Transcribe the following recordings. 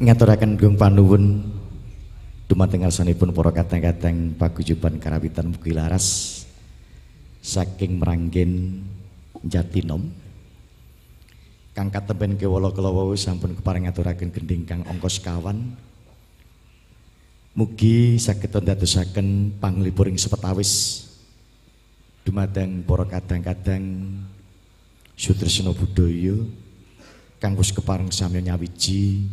ngaturaken gung panuwun. Dumateng ngarsanipun para kadang-kadang paguyuban karawitan mugi laras. Saking meranggen Jatinom. Kang katemben kewala kelawu sampun kepareng ngaturaken gending kang angka sekawan mugi saged ndadosaken panglipuring sepetawis. Dumateng para kadang-kadang Sutrisno Budaya kang wis kepareng sami nyawiji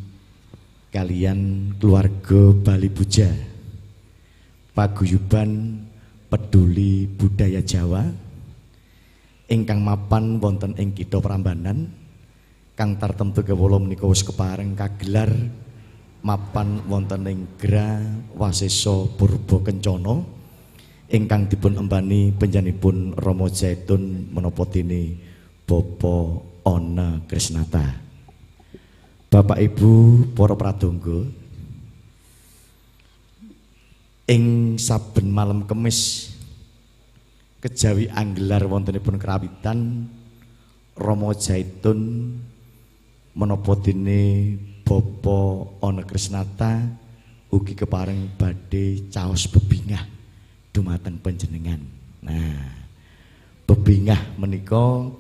kalian keluarga Bali Puja. Paguyuban peduli budaya Jawa. Ingkang mapan wonten ing kitha Prambanan. Kang tartemtu kewala menika wis kepareng kagelar mapan wonten ing Gra Wasesa Purba Kencana ingkang dipun embani panjenenganipun Rama Zaitun menapa dene Bapa Ana Krisnata. Bapak Ibu para pradonga ing saben malam kemis kejawi anggelar wontenipun kerawitan Rama Jaitun menapa dene Bapa Ana Krisnata ugi kepareng badhe caos bebingah dumateng panjenengan. Nah, bebingah menika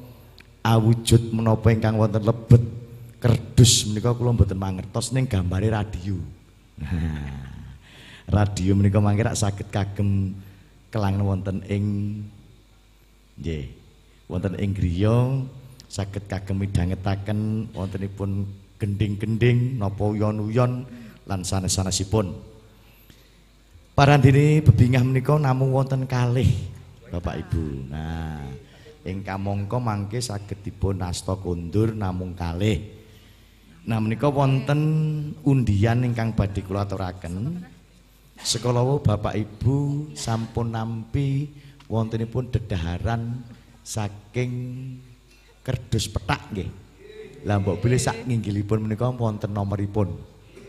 awujud menapa ingkang wonten lebet kerdus menika kula mboten mangertos ning gambare radio. Nah, radio menika mangke rak saged kagem kelangan wonten ing nggih, wonten ing griya saged kagem midhangetaken wontenipun gending-gending napa uyon-uyon lan sanes-sanesipun. Parandene bebingah menika namung wonten kalih Bapak Ibu. Nah, ing kamangka mangke saged dipun asta kondur namung kalih. Nah menika wonten undian ingkang badhe kula aturaken. Sekolah Bapak Ibu sampun nampi wontenipun dedaharan saking kerdus petak nggih. Lah mbok bilih sak nginggilipun menika wonten nomoripun.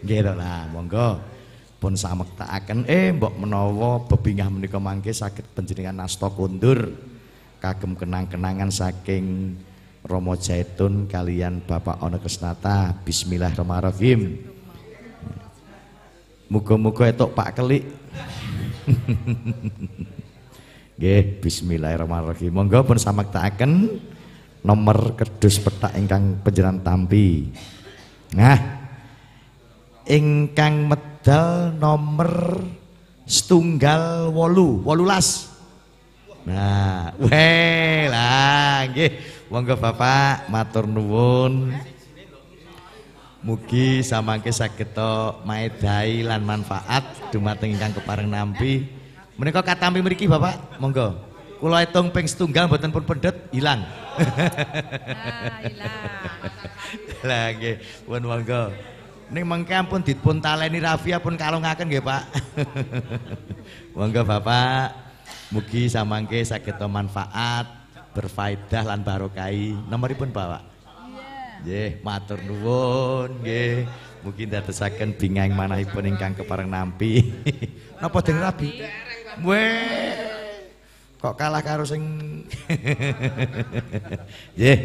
Nggih to lah, monggo pun samektakaken eh mbok menawa bebingah menika mangke saged panjenengan nasta kundur kagem kenang-kenangan saking Romo Jaitun kalian Bapak Ono Kesnata Bismillahirrahmanirrahim. Muga-muga etok Pak Kelik. Nggih Bismillahirrahmanirrahim. Monggo pun samaktaaken nomor kedus petak ingkang penjeran tampi. Nah ingkang medal nomor setunggal wolu wolulas. Nah, weh lah Monggo Bapak matur nuwun. Mugi samangke saged maedhai lan manfaat dumateng ingkang kepareng nampi. Menika katampi mriki Bapak, monggo. Kula hitung ping setunggal mboten pun pendet ilang. Lah nggih, pun monggo. Ning mengke ampun dipun taleni Rafia pun kalungaken nggih, Pak. monggo Bapak, mugi samangke saged manfaat berfaedah lan barokai nomoripun Bapak? Nggih matur nuwun nggih. Mungkin dadosaken bingang manahipun ingkang kepareng nampi. Napa den rabi? Weh kok kalah karo sing nggih.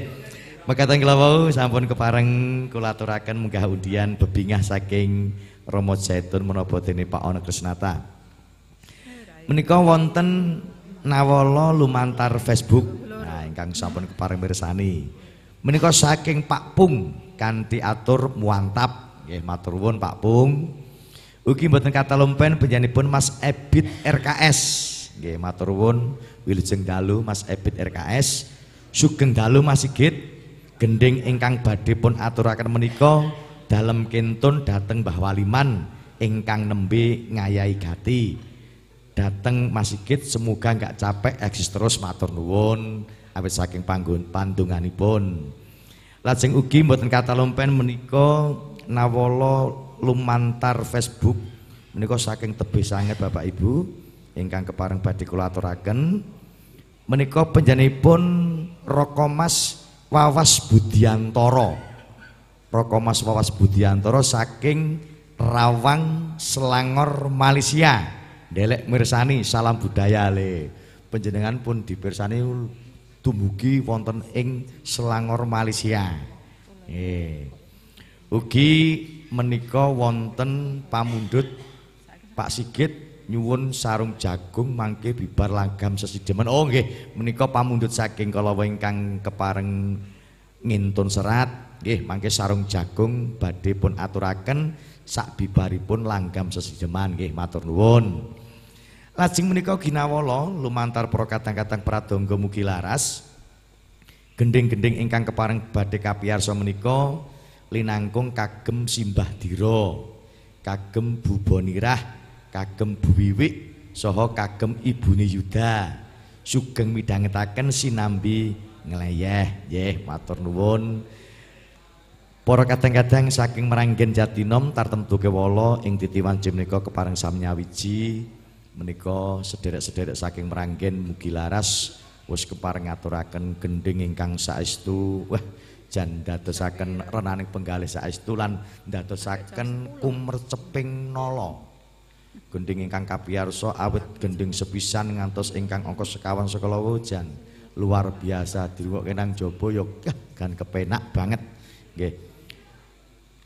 Mekaten kula wau sampun kepareng kula aturaken munggah undian bebingah saking Romo Zaitun menapa dene Pak Ana Krisnata. Menika wonten nawala lumantar Facebook ingkang sampun kepareng mirsani. Menika saking Pak Pung kanthi atur muantap nggih matur nuwun Pak Pung. Ugi mboten kata lumpen panjenenganipun Mas Ebit RKS. Nggih matur nuwun wilujeng dalu Mas Ebit RKS. Sugeng dalu Mas Sigit. Gending ingkang badhe pun aturaken menika dalem kentun dateng Mbah Waliman ingkang nembe ngayahi gati. Dateng Mas Sigit semoga enggak capek eksis terus matur nuwun. awit saking panggon pandunganipun. Lajeng ugi mboten kata lumpen menika nawala lumantar Facebook menika saking tebih sanget Bapak Ibu ingkang kepareng badhe kula aturaken menika panjenenganipun Rokomas Wawas Budiantoro. Rokomas Wawas Budiantoro saking Rawang Selangor Malaysia. Delek mirsani salam budaya le. Panjenengan pun dipirsani dumugi wonten ing Selangor Malaysia. Eh. Ugi menika wonten pamundhut Pak Sigit nyuwun sarung jagung mangke bibar langgam sesidemen. Oh nggih, menika pamundhut saking kala ingkang kepareng ngintun serat, nggih mangke sarung jagung badhe pun aturaken sak bibaripun langgam sesideman nggih matur nuwun. Lajeng menika ginawala lumantar para kadang-kadang pradangga mugi laras. Gending-gending ingkang kepareng badhe kapiyarsa menika linangkung kagem simbah dira, kagem bubonirah, kagem buwiwik saha kagem ibune Yuda. Sugeng midhangetaken sinambi ngleyeh. Nggih, matur nuwun. Para kadang-kadang saking meranggen Jatinom tartemtu kewala ing titiwan menika kepareng samnyawiji menika sederek-sederek saking meranggen mugi laras wis kepareng ngaturaken gending ingkang saestu wah jan dadosaken renaning penggalih saestu lan dadosaken kumerceping nala. Gending ingkang kapiyarsa awit gending sepisan ngantos ingkang angka sekawan sekala jan luar biasa dirungokke nang jaba ya kan kepenak banget. Nggih.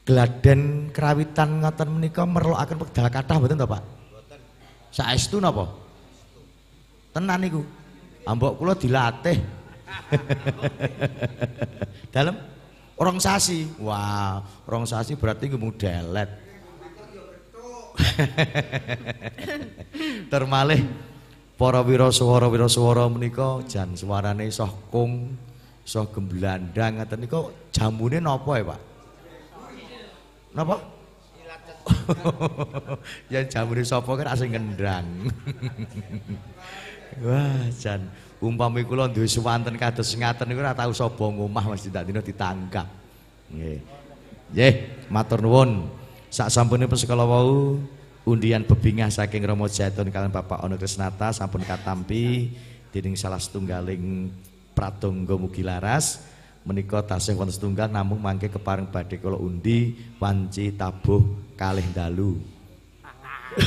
Gladen kerawitan ngoten menika merlokaken wekdal kathah mboten to, Pak? Saestu napa? Tenan niku. Ambok kula dilatih. Dalem orang sasi. Wah, orang sasi berarti nggih delet. Termalih para wiraswara wiraswara menika jan suarane soh kung, soh gemblandang ngoten niku jamune napa ya, Pak? Napa? ya jamune sapa kan asing ngendang. Wah, jan umpami kula duwe suwanten kados ngaten niku ora tau sapa ngomah mesti dak dina ditangkap. Nggih. Nggih, matur nuwun. Sak sampunipun sekala wau undian bebingah saking Romo Jatun kalian Bapak Ono Krisnata sampun katampi dening salah setunggaling pratangga mugi laras. Menika tasih wonten setunggal namung mangke kepareng badhe kula undi wanci tabuh kalih dalu.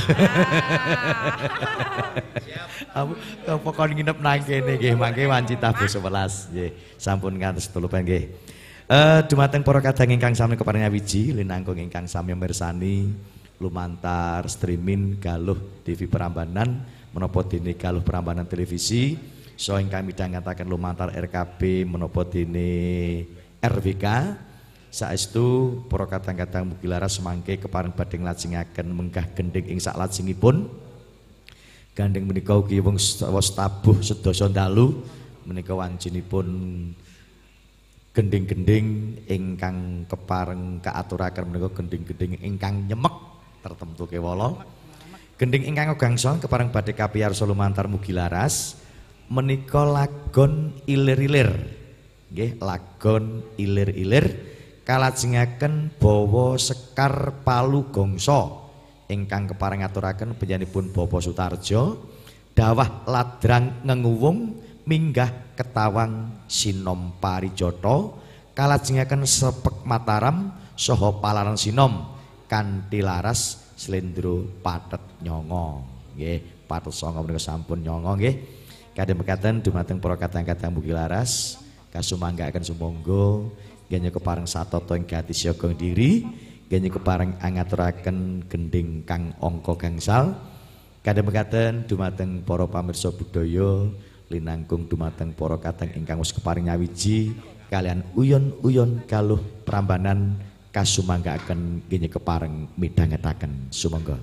Siap. Apa kon nginep nang kene nggih mangke wanci tabuh 11 nggih. Sampun ngantos tulupan nggih. Eh dumateng para kadang ingkang sami kepareng wiji linangkung ingkang sami mirsani lumantar streaming galuh TV Prambanan menapa dene galuh Prambanan televisi so ingkang midhangetaken lumantar RKB menapa dene RWK saestu para kadang-kadang mugi laras semangke kepareng badhe nglajengaken menggah gending ing sak lajengipun gandeng menika ugi wong tabuh sedasa dalu menika wancunipun gending-gending ingkang kepareng kaaturaken menika gending-gending ingkang nyemek tertentu kewala. Gending ingkang gangsa kepareng badhe kapiyarsa lumantar mugi laras menika lagon ilir-ilir. Nggih, lagon ilir-ilir kalajengaken bawa sekar palu gongso. Ingkang kepareng aturaken panjenenganipun Bapak Sutarjo. Dawah ladrang ngenguwung minggah ketawang sinom parijata kalajengaken sepek mataram saha palaran sinom kanthi laras slendro patet nyongo. Nggih patet sanga menika sampun nyongo nggih Kadang mekaten dumateng para kadang-kadang mugi laras kasumanggaken sumangga. Genyo kepareng satata ing gati siaga diri. Genyo kepareng angaturaken gending kang angka gangsal. Kadang mekaten dumateng para pamirsa budaya linangkung dumateng para kadang ingkang wis keparing nyawiji kalian uyon-uyon kaluh prambanan kasumanggaken genyo kepareng midhangetaken. Sumangga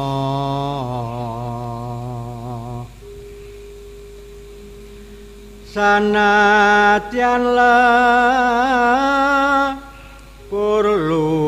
Rama sanadyan la purluluhan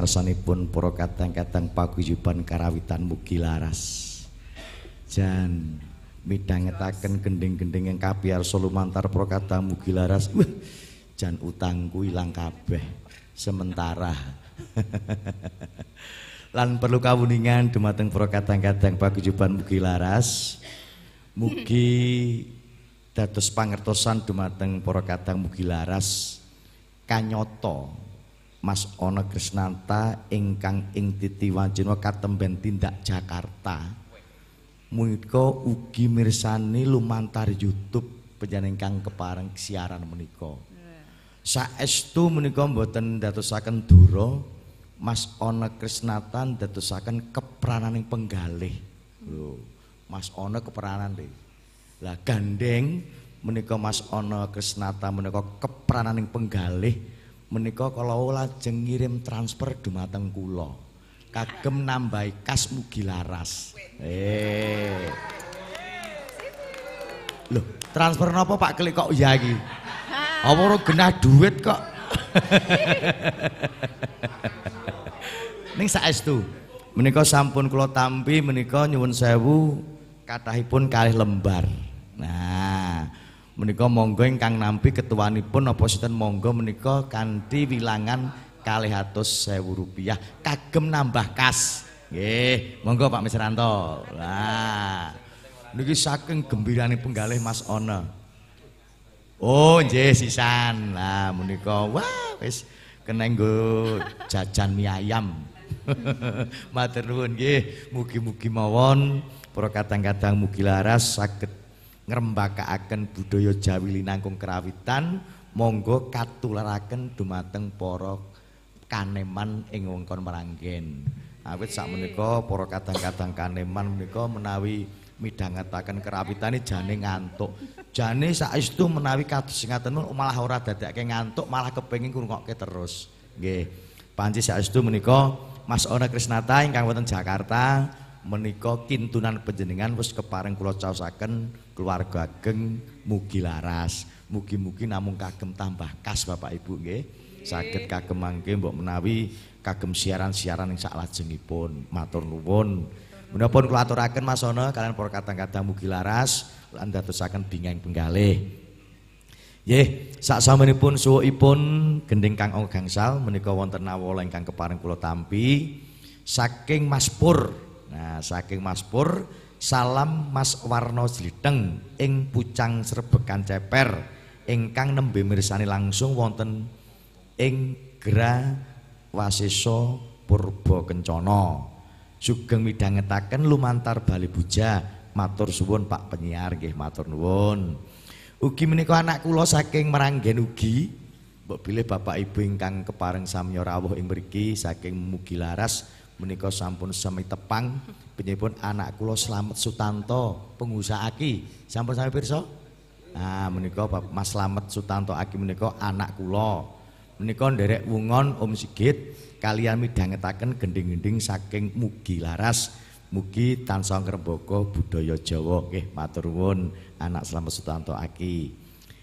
ngarsanipun para kadang-kadang paguyuban karawitan mugi laras. Jan midhangetaken gending-gending ing kapiyarsa lumantar para kadang mugi laras. Wah, jan utangku ilang kabeh sementara. Lan perlu kawuningan dumateng para kadang-kadang paguyuban mugi laras. Mugi dados pangertosan dumateng para kadang mugi laras. kanyata Mas Ana Krisnanta ingkang ing titiwanjena katemben tindak Jakarta. Menika ugi mirsani lumantar YouTube panjenengan ingkang kepareng siaran menika. Saestu menika mboten dadosaken dura Mas Ana Krisnata dadosaken keprananing penggalih. Lho Mas Ana keperanan deh lah gandeng menika Mas Ana Krisnata menika keprananing penggalih menika kalau lajeng ngirim transfer dumateng kula kagem nambahi kas mugi laras eh Loh, transfer napa Pak Klik kok ya iki? Apa ora genah duit kok? Ning saestu menika sampun kula tampi menika nyuwun sewu kathahipun kalih lembar. Nah, menika monggo ingkang nampi ketuanipun apa sinten? Monggo menika kanthi wilangan kalih atus sewu rupiah. Kagem nambah kas. Nggih monggo Pak Misranto lah niki saking gembirane penggalih Mas Ona oh nggih sisan. Lah menika wah wis kena nggo jajan mie ayam. Matur nuwun nggih. Mugi-mugi mawon. Para kadang-kadang mugi laras saged ngrembakakaken budaya Jawi linangkung kerawitan monggo katularaken dumateng para kaneman ing wongkon meranggen. Awit sakmenika para kadang-kadang kaneman menika menawi midhangetaken kerawitane jane ngantuk. Jane saestu menawi kados ngaten malah ora dadekake ngantuk malah kepengin ngrungokke terus. Nggih. Panci saestu menika Mas Ona Krisnata ingkang wonten Jakarta menika kintunan panjenengan wis kepareng kula caosaken keluarga ageng mugi laras. Mugi-mugi namung kagem tambah kas Bapak Ibu nggih. Saged kagem mangke mbok menawi kagem siaran-siaran ing saklajengipun. Matur nuwun. Menapa kula aturaken Mas Ana kalian para kadang-kadang mugi laras lan dadosaken bingeng penggalih. Nggih, sak samenipun suwukipun gending Kang Ong Gangsal menika wonten nawala ingkang kepareng kula tampi. Saking Mas Pur Nah, saking Mas Pur, salam Mas Warno Jliteng ing Pucang Srebekan Ceper ingkang nembe mirsani langsung wonten ing Gra Wasesa Purba Kencana. Sugeng midhangetaken lumantar Bali Buja. Matur suwun Pak penyiar nggih matur nuwun. Ugi menika anak kula saking Meranggen ugi mbok bilih Bapak Ibu ingkang kepareng samya rawuh ing mriki saking Mugi Laras menika sampun sami tepang penyebut anak kula Slamet Sutanto pengusaha Aki. Sampun sami pirsa? Nah menika Mas Slamet Sutanto Aki menika anak kula. Menika nderek wungon Om Sigit kalian midhangetaken gending-gending saking mugi laras. Mugi tansah ngrembaka budaya Jawa. Nggih matur nuwun anak Slamet Sutanto Aki.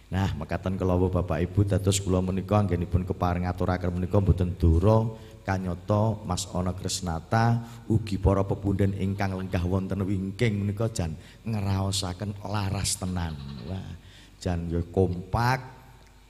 Nah, mekaten kula Bapak Ibu dados kula menika anggenipun kepareng aturaken menika mboten dura kanyata Mas Ana Krisnata ugi para pepunden ingkang lenggah wonten wingking menika jan ngraosaken laras tenan. Wah, jan ya kompak,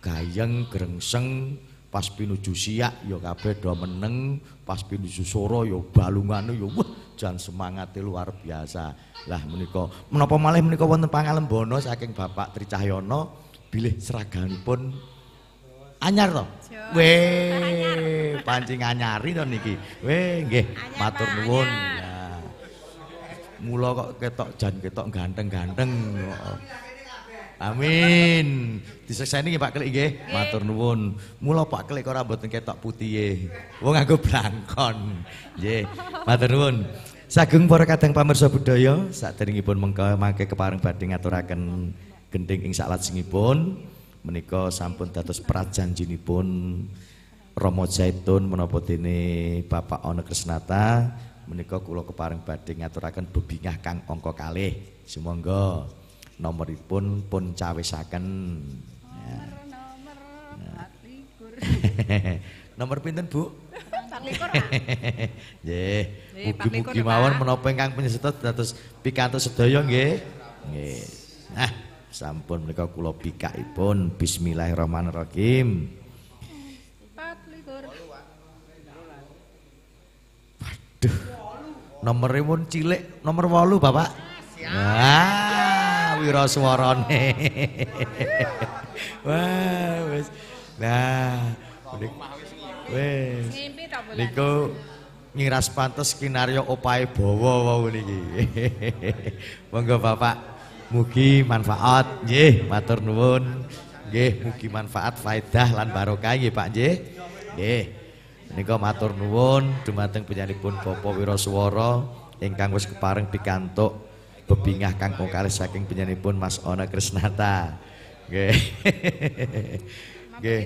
gayeng, grengseng, pas pinuju siak ya kabeh do meneng, pas pinuju soro ya balungane ya wah jan semangate luar biasa. Lah menika menapa malih menika wonten pangalembono saking Bapak Tricahyono bilih seragamipun anyar to? Weh, pancing anyari to niki. Weh, nggih, matur nuwun. Ya. Mula kok ketok jan ketok ganteng-ganteng. Amin. Disekseni nggih Pak Klik nggih. Matur nuwun. Mula Pak Klik ora mboten ketok putihe. Wong nganggo blangkon. Nggih, matur nuwun. Sageng para kadang pamirsa budaya, saderengipun mengke mangke kepareng badhe ngaturaken gending ing salajengipun. Menika sampun dados prajanjinipun Rama Zaitun menapa dene Bapak Ana Krisnata menika kula kepareng badhe ngaturaken bebingah kang angka kalih. Sumangga nomoripun pun cawisaken. Nomor nomor 24 nomor pinten Bu 24 Nggih Nggih, mugi-mugi 24, mawon menapa ingkang panjenengan dados pikantuk sedaya nggih. Nggih. Nah sampun menika kula bikaipun bismillahirrahmanirrahim 24 Duh. Nomere pun cilik, nomor 8, Bapak. Wah, wira swarane. Wah, wis. Nah, wis. Niku ngiras pantes skenario opahe bawa wau niki. Monggo Bapak, mugi manfaat nggih, matur nuwun. Nggih, mugi manfaat faedah lan barokah nggih Pak nggih. Nggih. Menika matur nuwun dumateng penyanipun Bapak Wiraswara ingkang wis kepareng pikantuk bebingah kang kalih saking penyanipun Mas Ona Krisnata. Nggih. Nggih.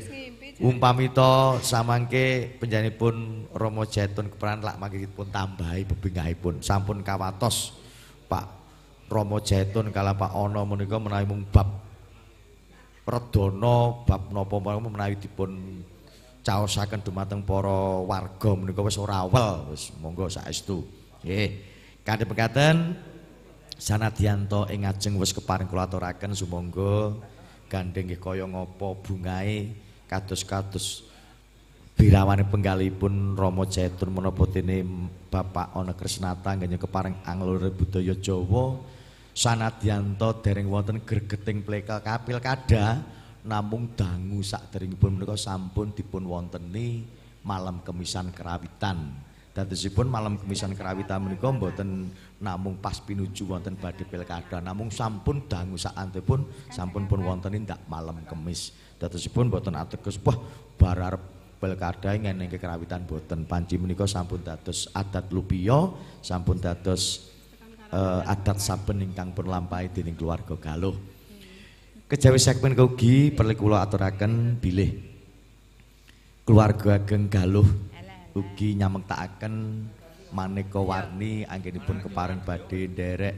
Umpamita samangke penjanipun Rama Jaitun keperan lak mangke pun tambahi bebingahipun sampun kawatos Pak Rama Jaitun kala Ana menika menawi mung bab redana bab napa menawi dipun caosaken dumateng para warga menika wis ora awel wis monggo saestu. Nggih. Kanthi mekaten sanadyanto ing ajeng wis keparing kula aturaken sumangga gandeng nggih kaya ngapa bungae kados-kados birawane penggalipun Rama Jaitun menapa dene Bapak Ana Krisnata nggih keparing anglure budaya Jawa sanadyanto dereng wonten gregeting pleka kapilkada namung dangu saderengipun menika sampun dipun wonteni malam kemisan kerawitan. Dadosipun malam kemisan kerawitan menika mboten namung pas pinuju wonten badhe pilkada namung sampun dangu sakantipun sampun pun wonten ndak malam kemis. Dadosipun mboten ateges wah bar arep pilkada ngene kerawitan boten panci menika sampun dados adat lupiya sampun dados eh, adat saben ingkang pun lampahi dening keluarga Galuh. Kejawi segmen ugi perlu kula aturaken bilih. Keluarga ageng Galuh ugi nyamengtakaken maneka warni anggenipun kepareng badhe nderek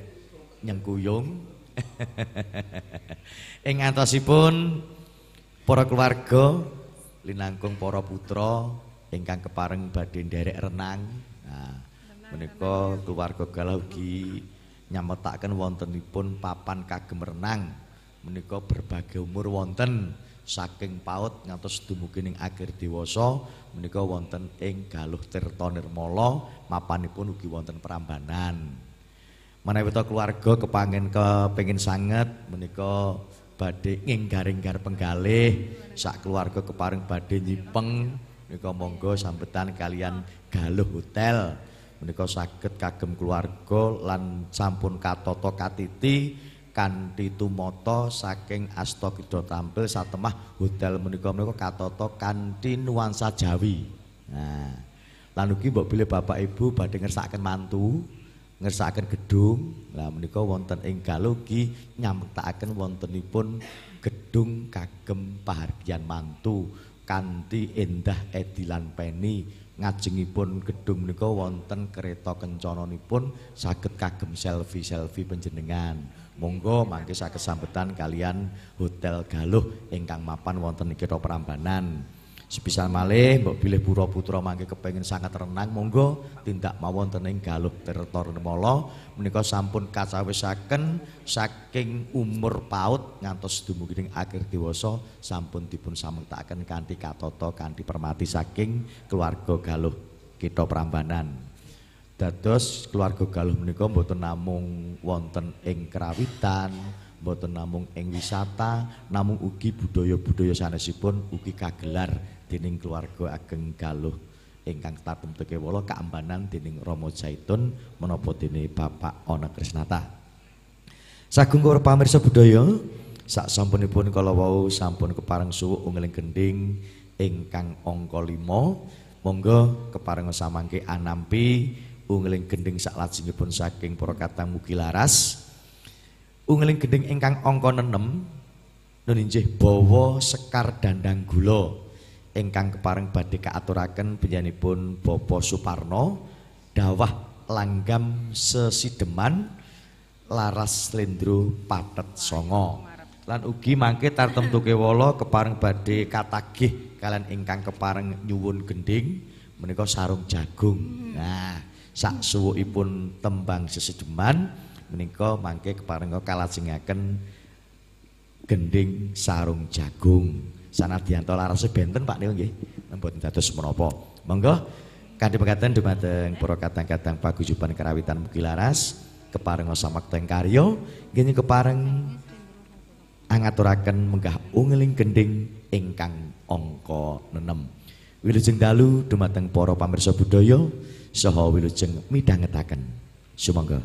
nyengkuyung. Ing antosipun para keluarga linangkung para putra ingkang kepareng badhe nderek renang menika keluarga galau ugi nyametaken wontenipun papan kagem renang. Menika berbagai umur wonten saking paut ngantos dumugi ing akhir dewasa menika wonten ing Galuh Tirta Nirmala mapanipun ugi wonten Prambanan. Menawi ta keluarga kepangin kepengin sanget menika badhe nginggaring-gar penggalih sak keluarga keparing badhe nyipeng menika monggo sambetan kalian Galuh Hotel menika saged kagem keluarga lan sampun katata katiti kanthi tumata saking asta kita tampil satemah hotel menika menika katata kanthi nuansa Jawi. Nah, lan ugi mbok bilih Bapak Ibu badhe ngersakaken mantu, ngersakaken gedung. Lah menika wonten ing Galugi nyametaken wontenipun gedung kagem pahargyan mantu kanthi endah edilan peni ngajengipun gedung menika wonten kereta kencananipun saged kagem selfie-selfie panjenengan. Monggo mangke saged sambetan kalian Hotel Galuh ingkang mapan wonten ing Kitha Prambanan. Sepisan malih mbok bilih pura putra mangke kepengin sangat renang monggo tindak mawon wonten ing Galuh Tirta Nirmala menika sampun kacawisaken saking umur paut ngantos dumugi akhir dewasa sampun dipun samektakaken kanthi katata kanthi permati saking keluarga Galuh Kitha Prambanan. Dados keluarga Galuh menika mboten namung wonten ing kerawitan, mboten namung ing wisata, namung ugi budaya-budaya sanesipun ugi kagelar dening keluarga ageng Galuh ingkang tatem tekewala kaambanan dening Rama Jaitun menapa dene Bapak Ana Krisnata. Sagung kawula pamirsa budaya, sak sampunipun kala wau sampun kepareng suwuk unggeling gending ingkang angka 5. Monggo kepareng samangke anampi unggeling gending sak lajengipun saking para katang mugi laras. Unggeling gending ingkang angka 6 nun injih bawa sekar dandang gula. Ingkang kepareng badhe kaaturaken panjenenganipun Bapak Suparno dawah langgam sesideman laras slendro patet songo lan ugi mangke tartemtu kewala kepareng badhe katagih kalian ingkang kepareng nyuwun gending menika sarung jagung. Nah sak suwukipun tembang sesideman menika mangke kepareng kalajengaken gending sarung jagung. Sanadyan to larase benten Pak niku nggih mboten dados menapa. Monggo. Kanthi pekaten dumateng para kadang-kadang paguyuban karawitan mugi laras kepareng samakten karya nggih kepareng angaturaken menggah ungeling gending ingkang angka 6 wilujeng dalu dumateng para pamirsa budaya saha wilujeng midhangetaken. Sumangga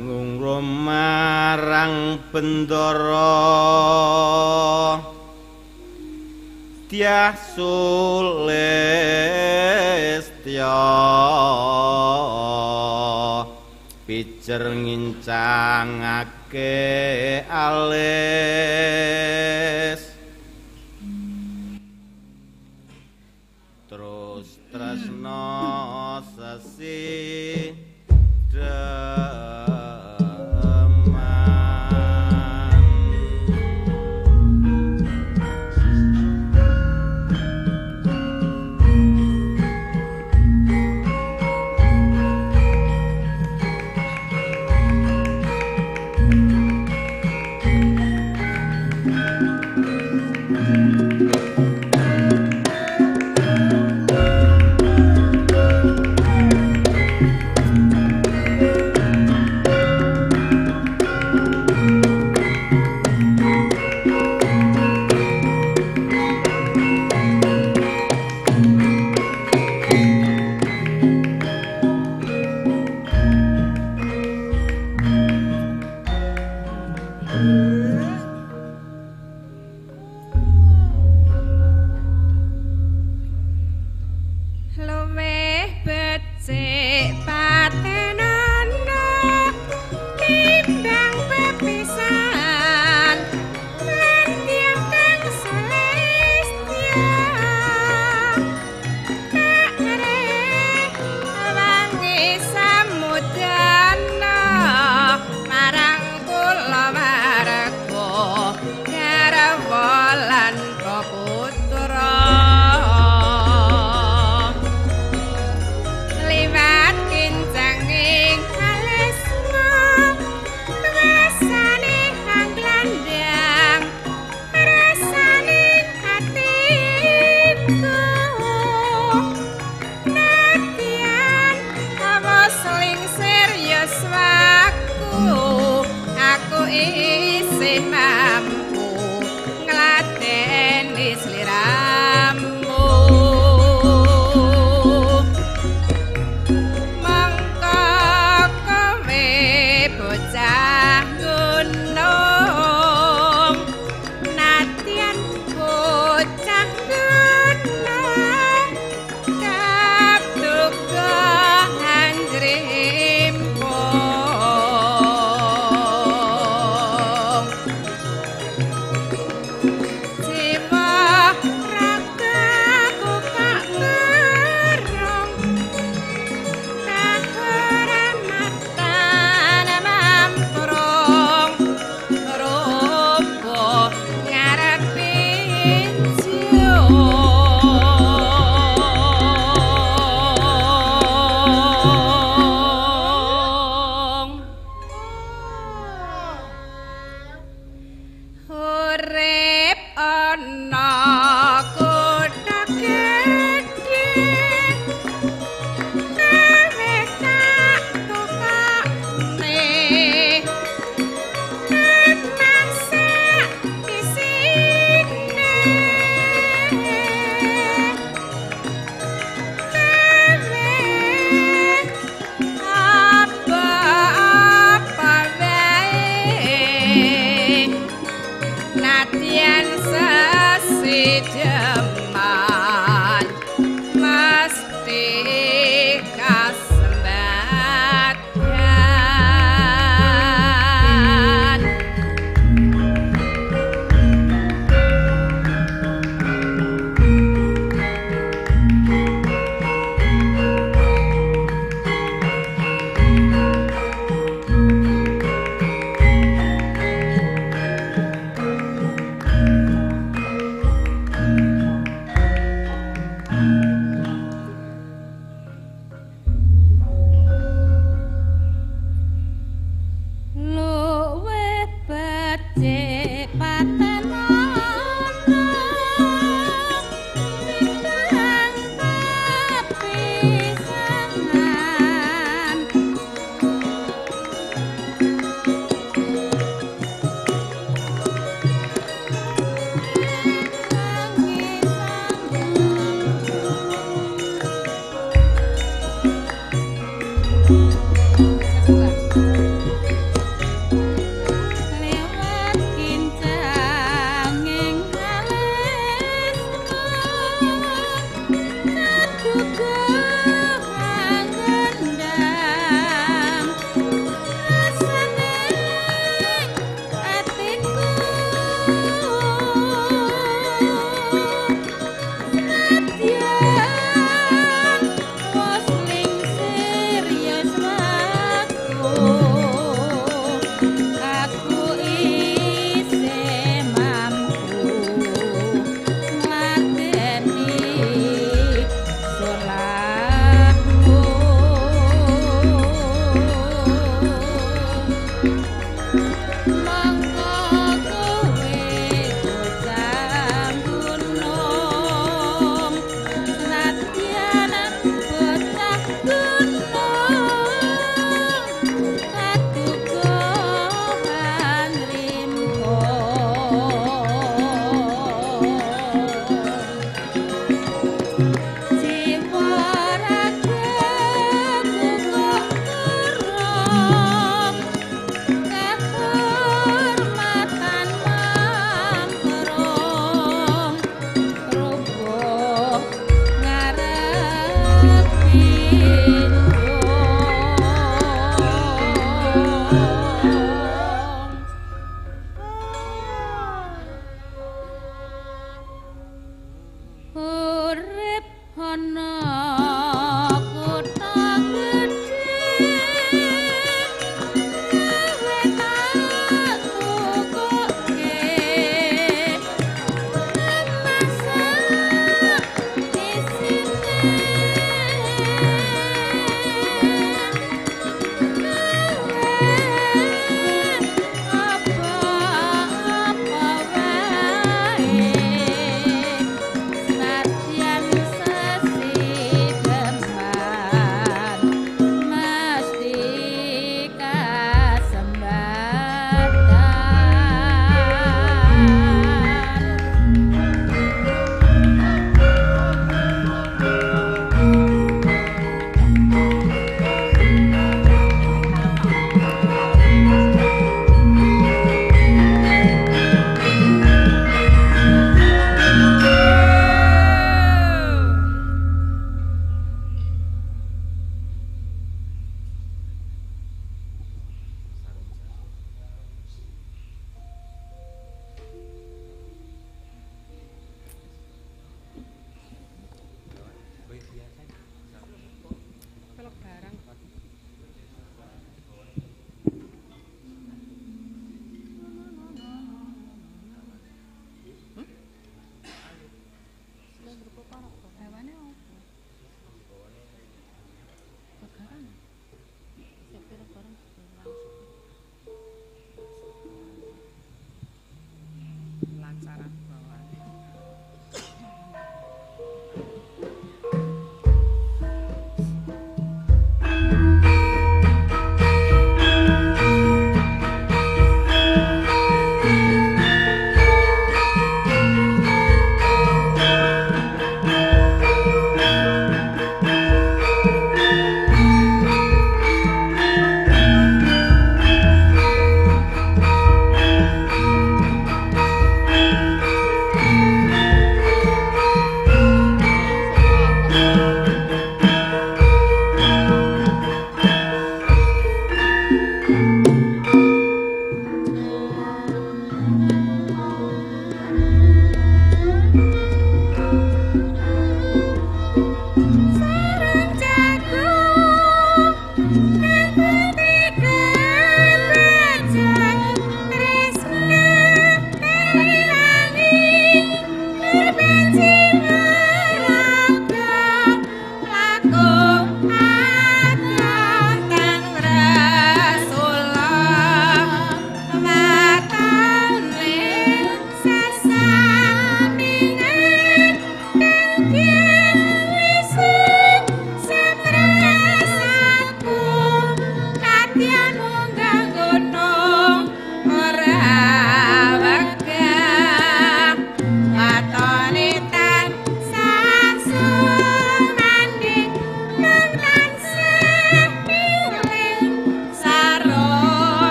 angungrom marang bendara Dyah Sulistya pijer ngincangake alis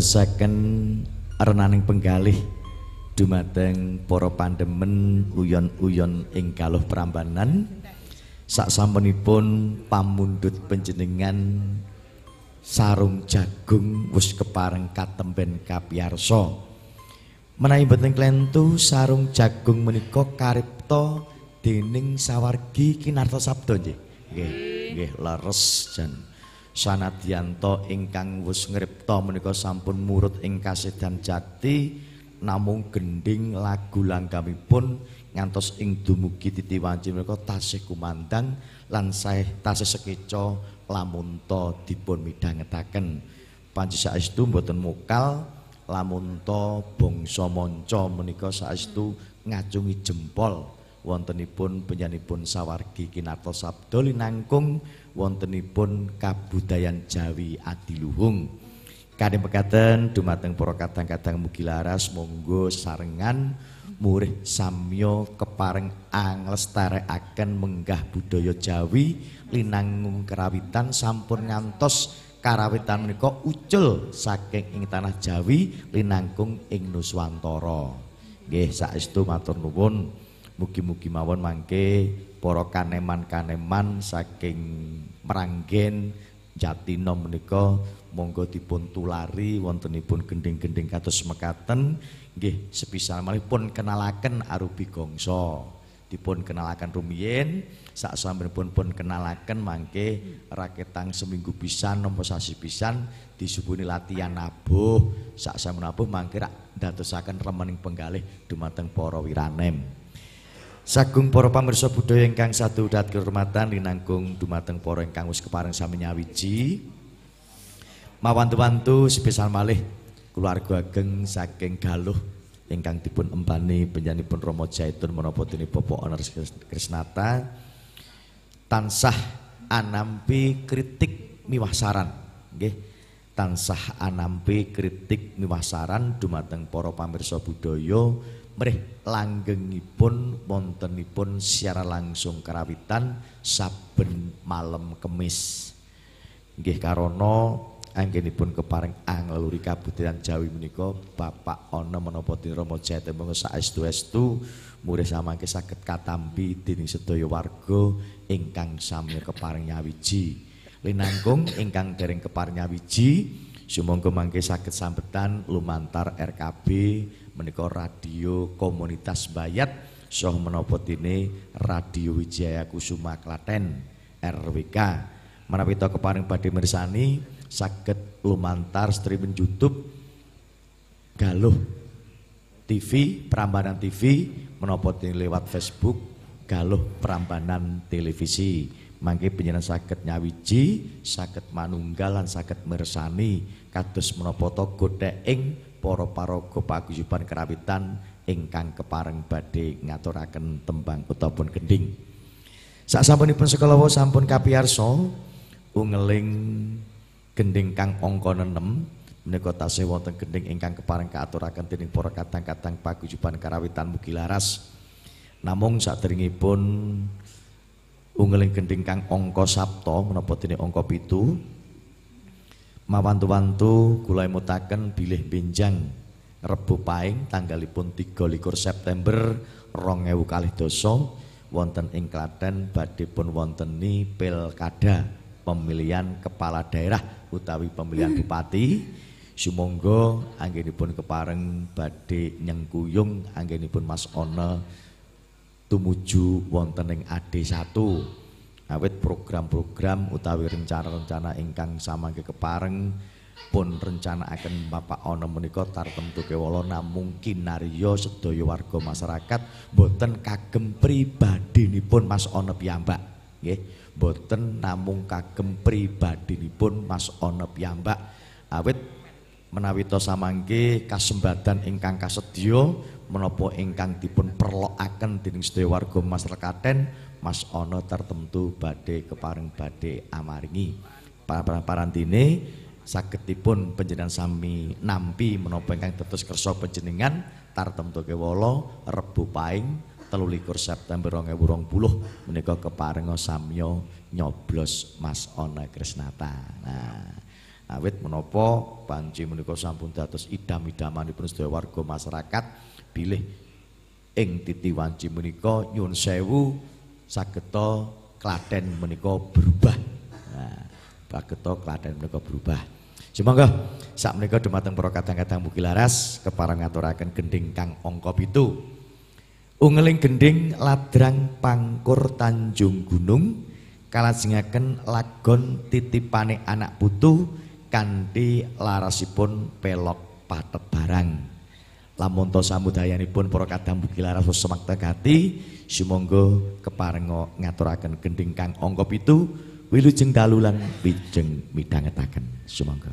andadosaken renaning penggalih dumateng para pandemen uyon-uyon ing kaluh prambanan. Saksampunipun pamundhut panjenengan sarung jagung wis kepareng katemben kapiyarsa. Menawi boten klentu sarung jagung menika karipta dening sawargi kinarta sabda nggih nggih leres jan sanadyanto ingkang wis ngripta menika sampun murut ing kasedan jati namung gending lagu langgamipun ngantos ing dumugi titi wanci menika tasih kumandang lan sae tasih sekeca lamunta dipun midhangetaken. Panci saestu mboten mukal lamunta bangsa manca menika saestu ngacungi jempol. Wontenipun penyanipun sawargi kinarta sabda linangkung wontenipun kabudayan Jawi adiluhung Kadhe mekaten dumateng para kadang-kadang mugi laras monggo sarengan murih samya kepareng anglestarekaken menggah budaya Jawi linangung kerawitan sampun ngantos karawitan menika ucul saking ing tanah Jawi linangkung ing Nuswantara. Nggih saestu matur nuwun mugi-mugi mawon mangke para kaneman-kaneman saking Meranggen Jatina menika monggo dipun tulari wontenipun gending-gending kados mekaten. Nggih sepisal malih pun kenalaken arupi gongso. Dipun kenalaken rumiyin sak sampunipun pun kenalaken mangke raketang seminggu pisan nampa sasi pisan disubuhi latihan nabuh. Sak sampun nabuh mangke rak ndadosaken remening penggalih dumateng para wiranem Sagung para pamirsa budaya ingkang satu dat kehormatan linangkung dumateng para ingkang wis kepareng sami nyawiji. Mawantu-wantu sebesar malih keluarga ageng saking galuh ingkang dipun empani penyanipun Romo Jaitun menapa dene Bapak Honor Krisnata. Tansah anampi kritik miwah saran. Nggih. Tansah anampi kritik miwah saran dumateng para pamirsa budaya mrih langgengipun wontenipun secara langsung karawitan saben malam kemis. Nggih karana anggenipun kepareng angleluri kabudayan Jawi menika Bapak ana menapa dene Rama Jayate monggo saestu-estu murih samangke saged katampi dening sedaya warga ingkang sami kepareng nyawiji. Linangkung ingkang dereng kepareng nyawiji sumangga mangke saged sambetan lumantar RKB menika radio komunitas Bayat saha menapa dene Radio Wijaya Kusuma Klaten RWK menawi to kepareng badhe mirsani saged lumantar streaming YouTube Galuh TV, Prambanan TV menapa lewat Facebook Galuh Prambanan Televisi. Mangke panjenengan saged nyawiji, saged manunggal lan saged mirsani kados menapa to para paraga paguyuban kerawitan ingkang kepareng badhe ngaturaken tembang utawa gending. Saksampunipun sekalawa sampun kapiyarsa ungeling gending kang angka 6 menika tasih wonten gending ingkang kepareng kaaturaken dening para kadang-kadang paguyuban karawitan mugi laras. Namung saderengipun ungeling gending kang angka Sabta menapa dene angka 7 mawantu-wantu kula mutaken bilih benjang Rebo Paing tanggalipun 23 September 2022 wonten ing Klaten badhe pun wonteni pilkada pemilihan kepala daerah utawi pemilihan bupati. Sumangga anggenipun kepareng badhe nyengkuyung anggenipun Mas Ona tumuju wonten ing AD1 awit program-program utawi rencana-rencana ingkang samangke kepareng pun rencanaaken Bapak Ana menika tartemtu kewala namung kinarya sedaya warga masyarakat boten kagem pribadinipun Mas Ana piyambak. Nggih boten namung kagem pribadinipun Mas Ana piyambak. Awit menawi to samangke kasembadan ingkang kasedya menapa ingkang dipun perlokaken dening sedaya warga masyarakaten Mas Ana tertentu badhe kepareng badhe amaringi parantine sagedipun panjenengan sami nampi menapa ingkang dados kersa panjenengan tartemtu kewala Rebo Paing 23 September 2020 menika keparenga samya nyoblos Mas Ana Krisnata. Nah, Awit menapa panci menika sampun dados idam-idamanipun sedaya warga masyarakat bilih ing titi wanci menika nyuwun sewu sageta Klaten menika berubah. Nah, sageta Klaten menika berubah. Sumangga sak menika dumateng para kadang-kadang mugi laras kepareng ngaturaken gending kang angka 7. Ungeling gending ladrang pangkur Tanjung Gunung kalajengaken lagon titipane anak putu kanthi larasipun pelok patet barang. Lamun to samudayanipun para kadang mugi laras semaktekati sumangga keparenga ngaturaken gending kang angka 7 wilujeng dalu lan wijeng midhangetaken sumangga.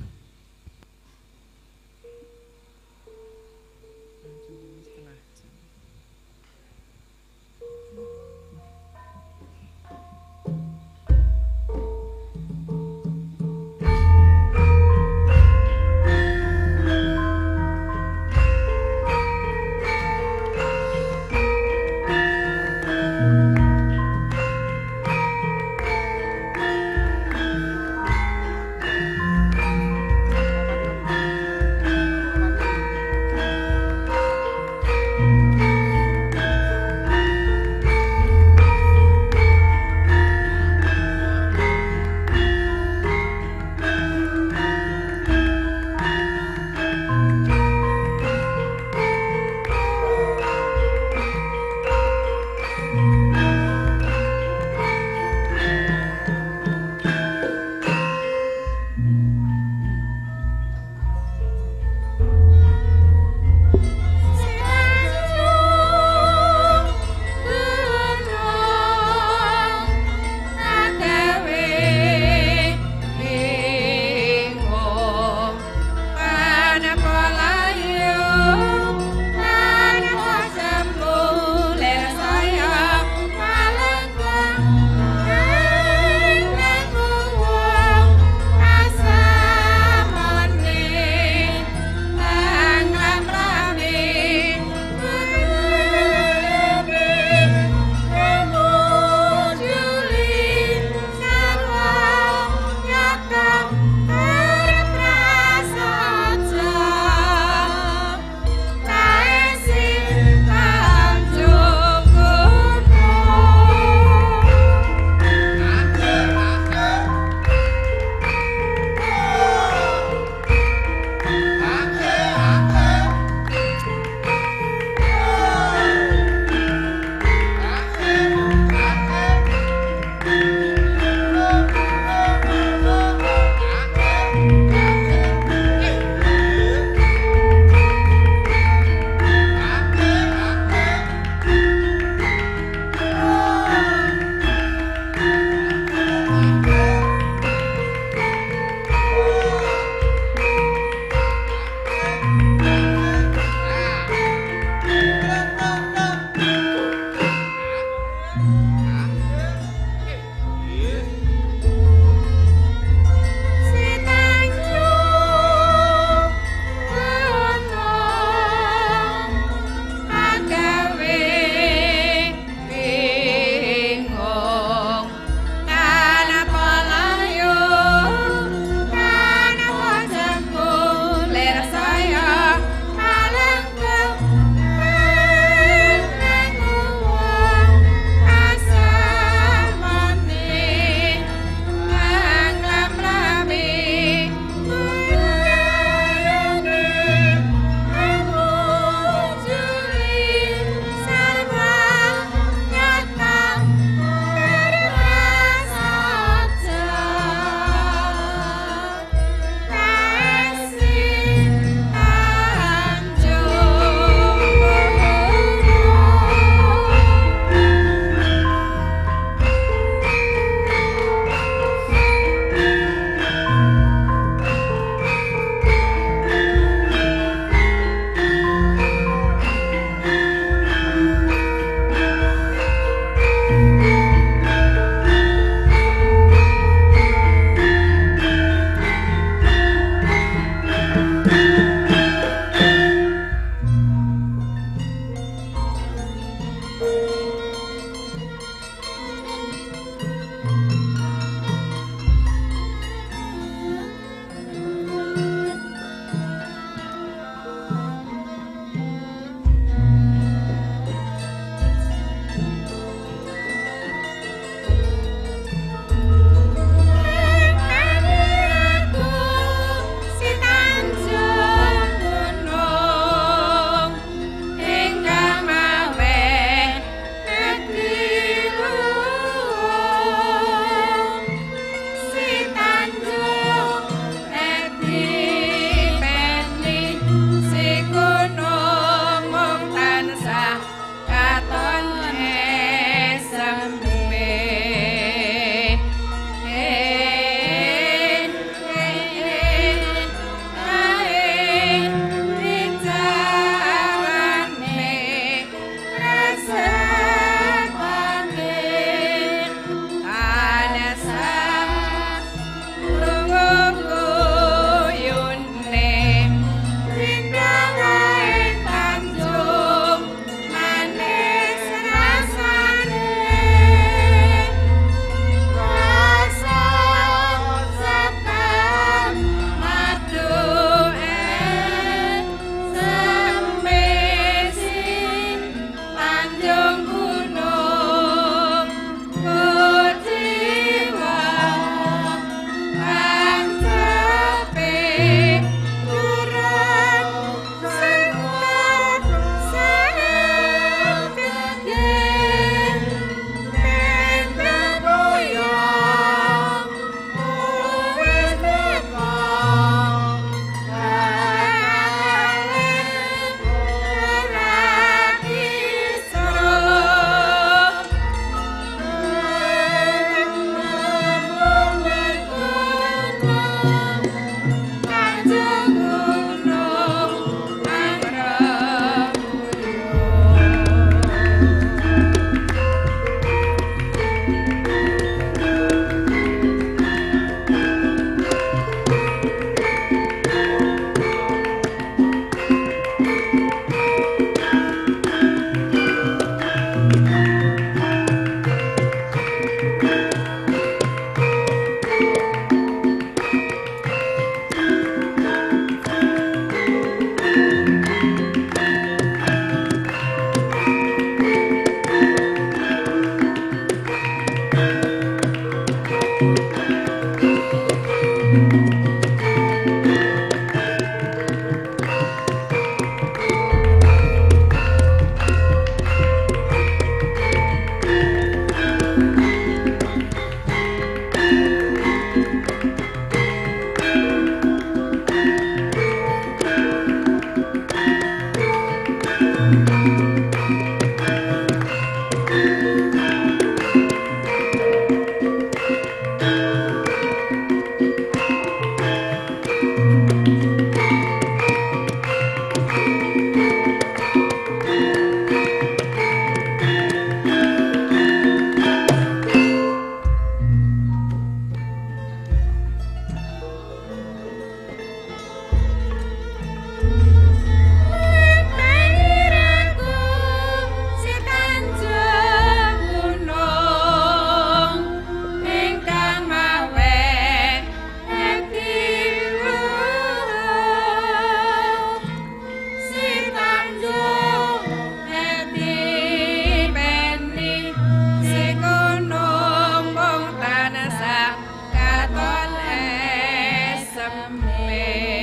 Amen.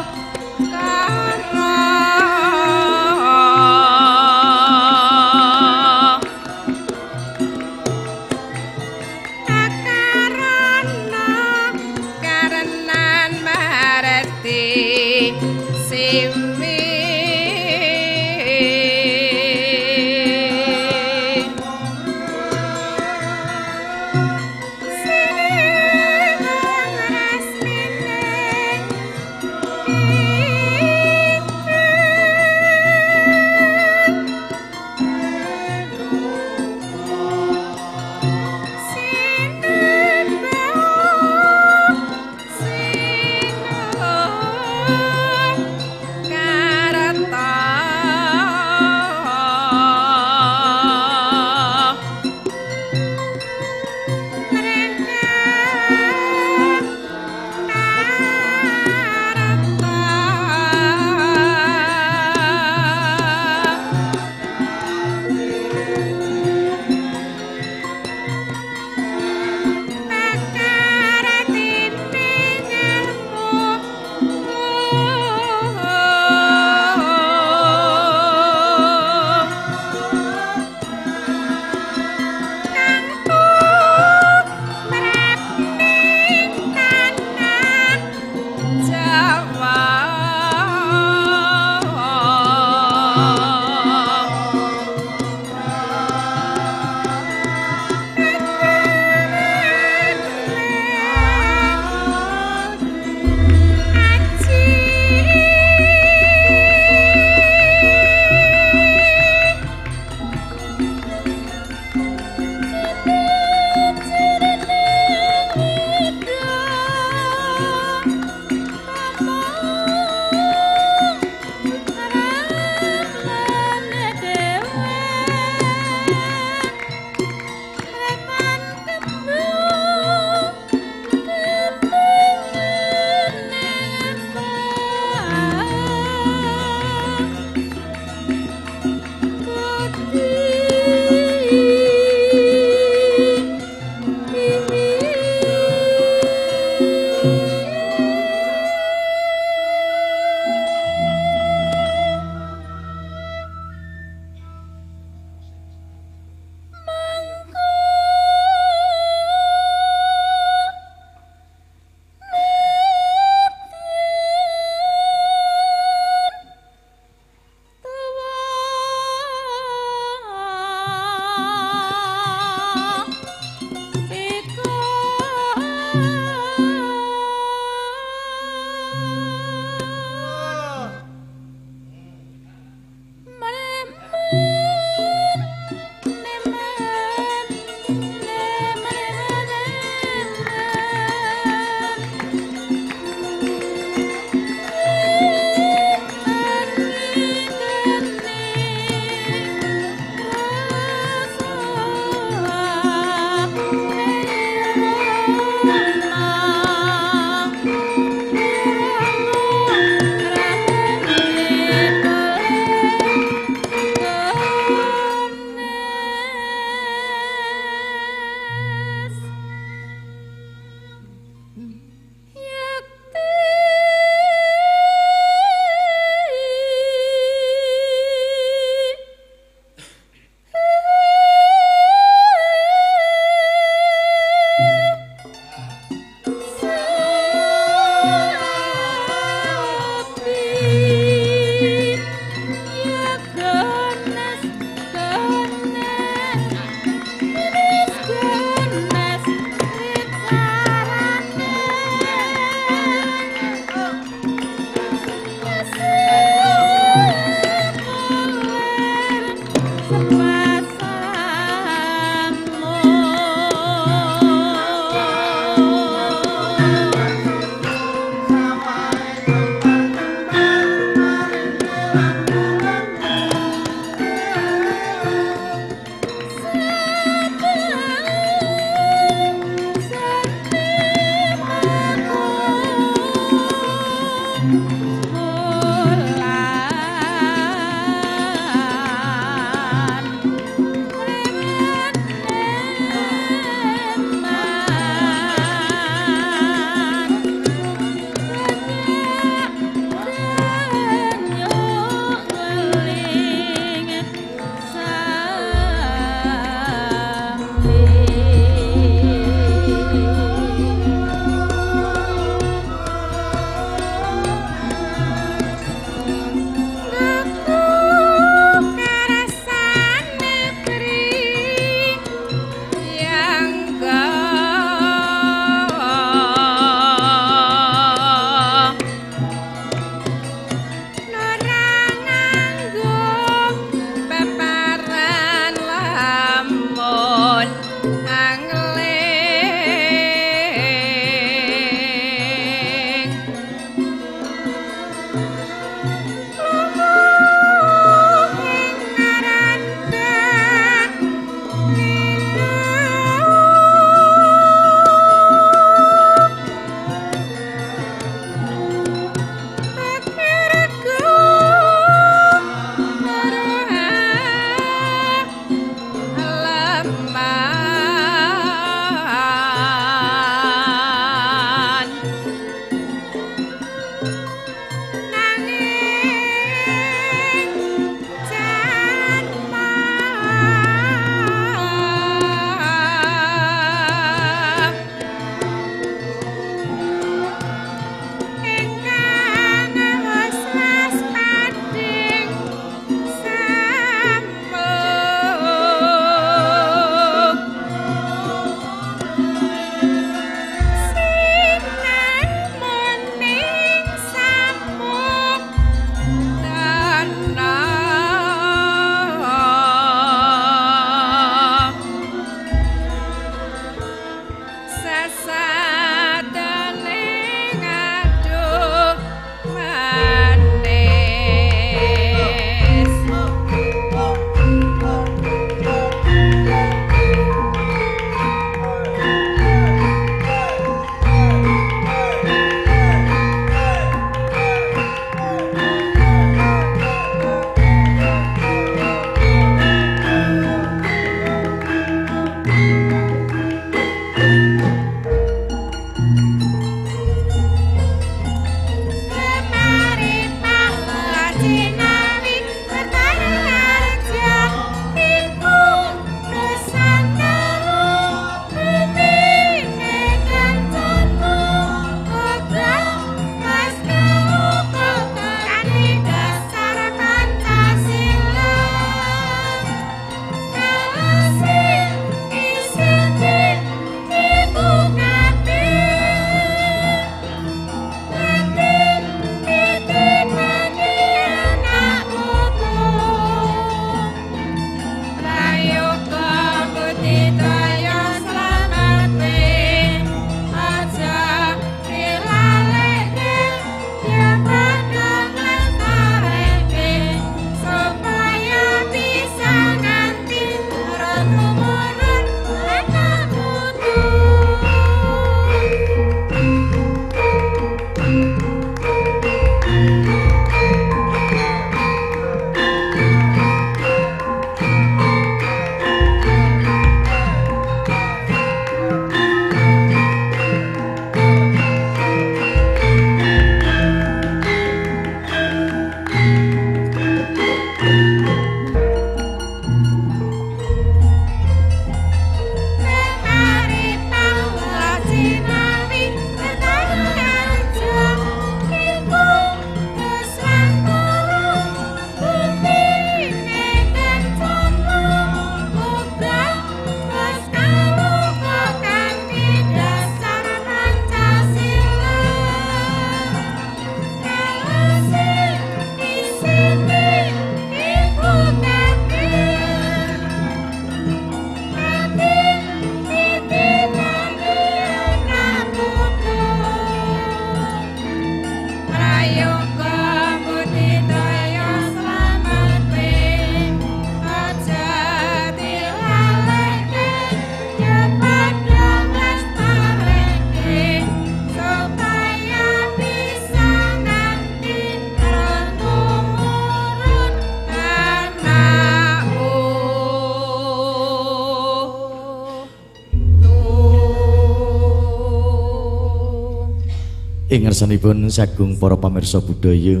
Ing ngarsanipun sagung para pamirsa budaya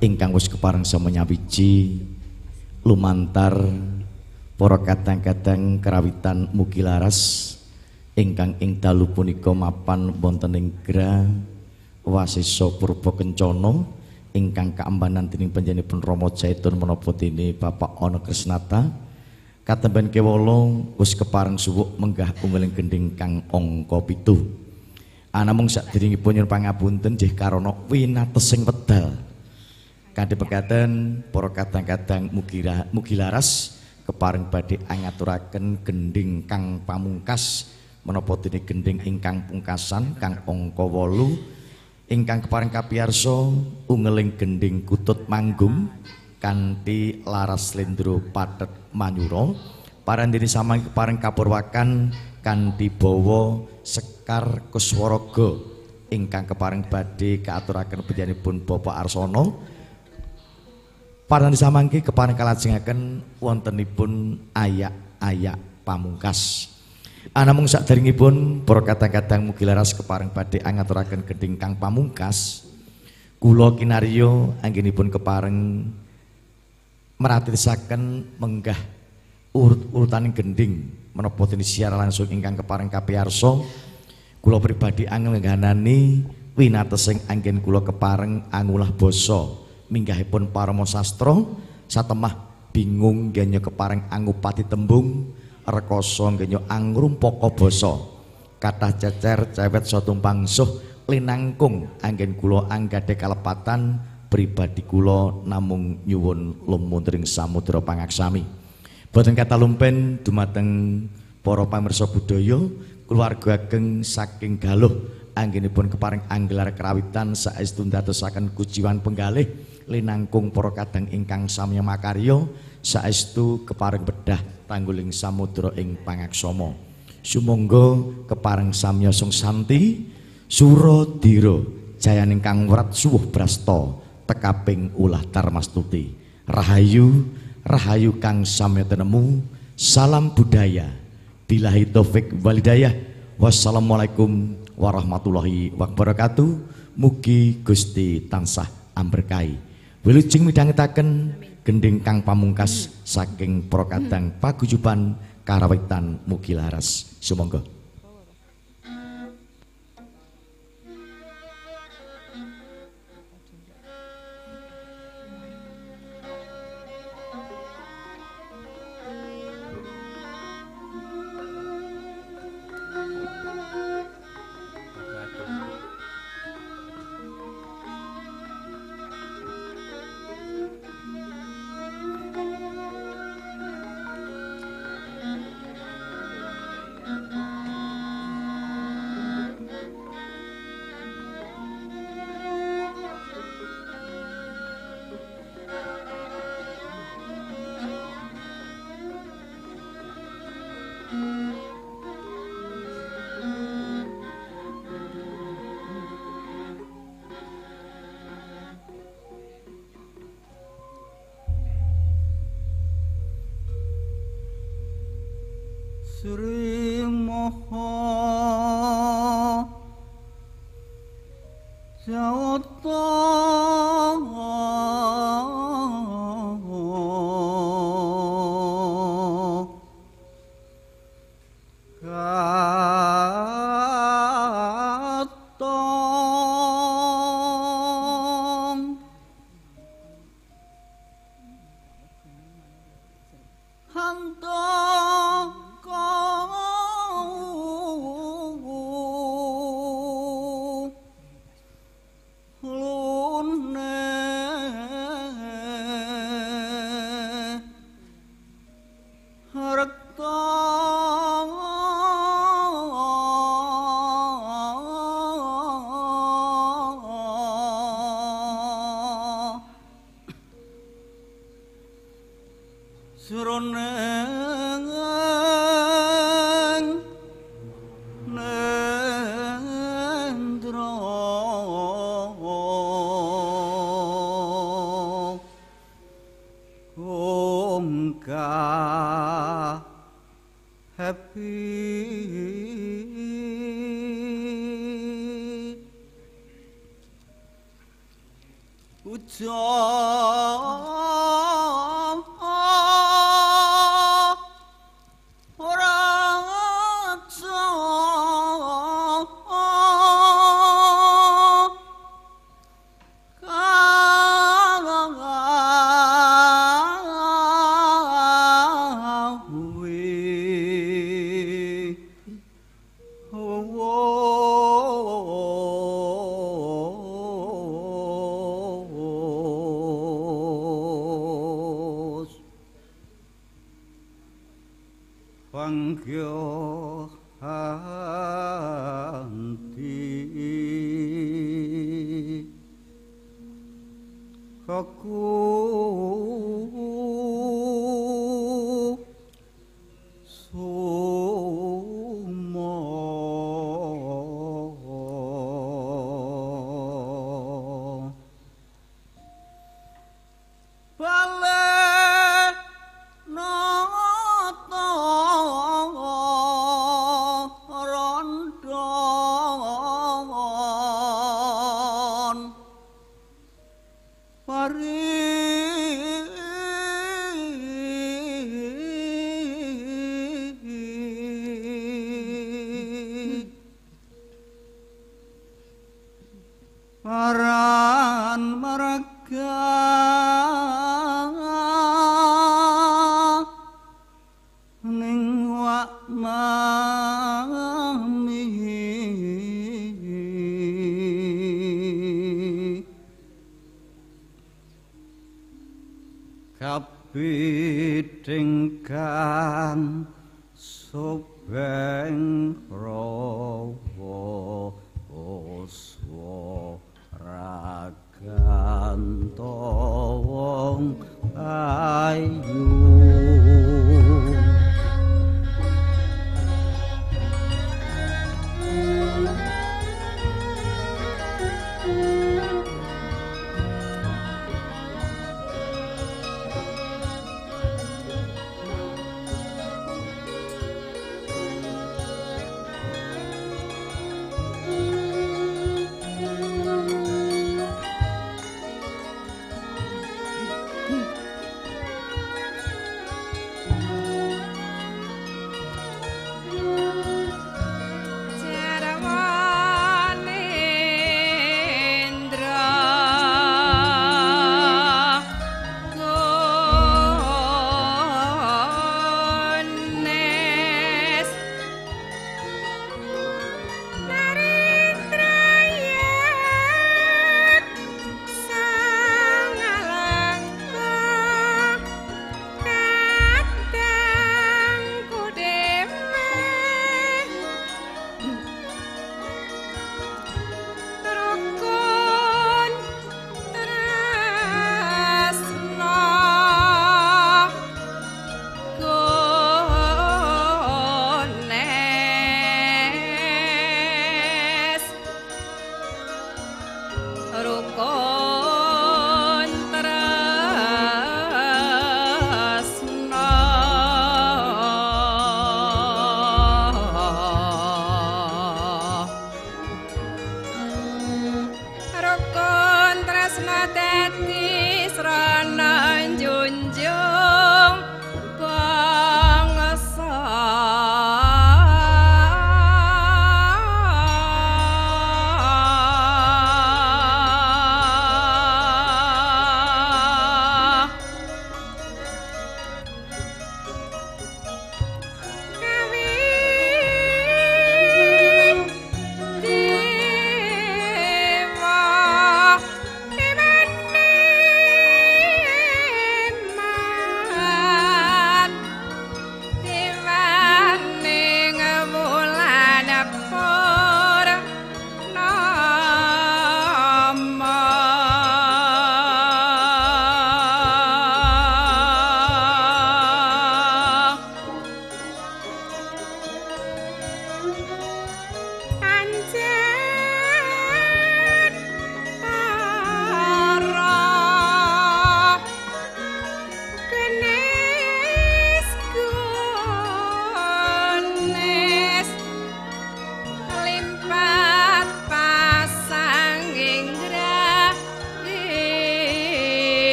ingkang wis kepareng sama nyawiji lumantar para kadang-kadang kerawitan mugi laras ingkang ing dalu punika mapan wonten ing gra wasisa purba kencana ingkang kaembanan dening panjenenganipun Rama Jaitun menapa dene Bapak Ana Krisnata katemben kewala wis kepareng suwuk menggah ungguling gending kang angka 7 Anamung sadèrèngipun nyuwun pangapunten nggih karana winatesing wedal. Kanthi pekaten para kadang-kadang mugi laras kepareng badhe angaturaken gending kang pamungkas menapa dene gending ingkang pungkasan kang angka 8 ingkang kepareng kapiyarsa ungeling gending kutut manggung kanthi laras lendro pathet manyura parandene samang kepareng kapurwakan kanthi bawa Sekar Kuswaraga ingkang kepareng badhe kaaturaken panjenenganipun Bapak Arsono. Paran disamangke kepareng kalajengaken wontenipun ayak-ayak pamungkas. Anamung saderengipun para kadang-kadang mugi laras kepareng badhe angaturaken gending kang pamungkas. Kula kinarya anggenipun kepareng meratisaken menggah urut-urutaning gending menapa dene siar langsung ingkang kepareng kapiyarsa kula pribadi angel ngganani winatesing anggen kula kepareng angulah basa. Minggahipun parama sastra satemah bingung genyo kepareng angupati tembung rekoso genyo angrumpaka basa. Kathah cecer cewet so tumpang suh linangkung anggen kula anggade kalepatan pribadi kula namung nyuwun lumuntring samudra pangaksami. Boten kata lumpen dumateng para pamirsa budaya keluarga ageng saking galuh anggenipun keparing anggelar kerawitan saestu ndadosaken kujiwan penggalih linangkung para kadang ingkang samya makarya saestu keparing bedah tangguling samudra ing pangaksama. Sumangga keparing samya sung santi suradira jayaning kang wrat suwuh brasta tekaping ulah tarmastuti rahayu rahayu kang samya tenemu salam budaya bilahi taufik walidayah wassalamualaikum warahmatullahi wabarakatuh. Mugi Gusti tansah amberkahi. Wilujeng midhangetaken gending kang pamungkas saking prokadang paguyuban karawitan mugi laras. Sumangga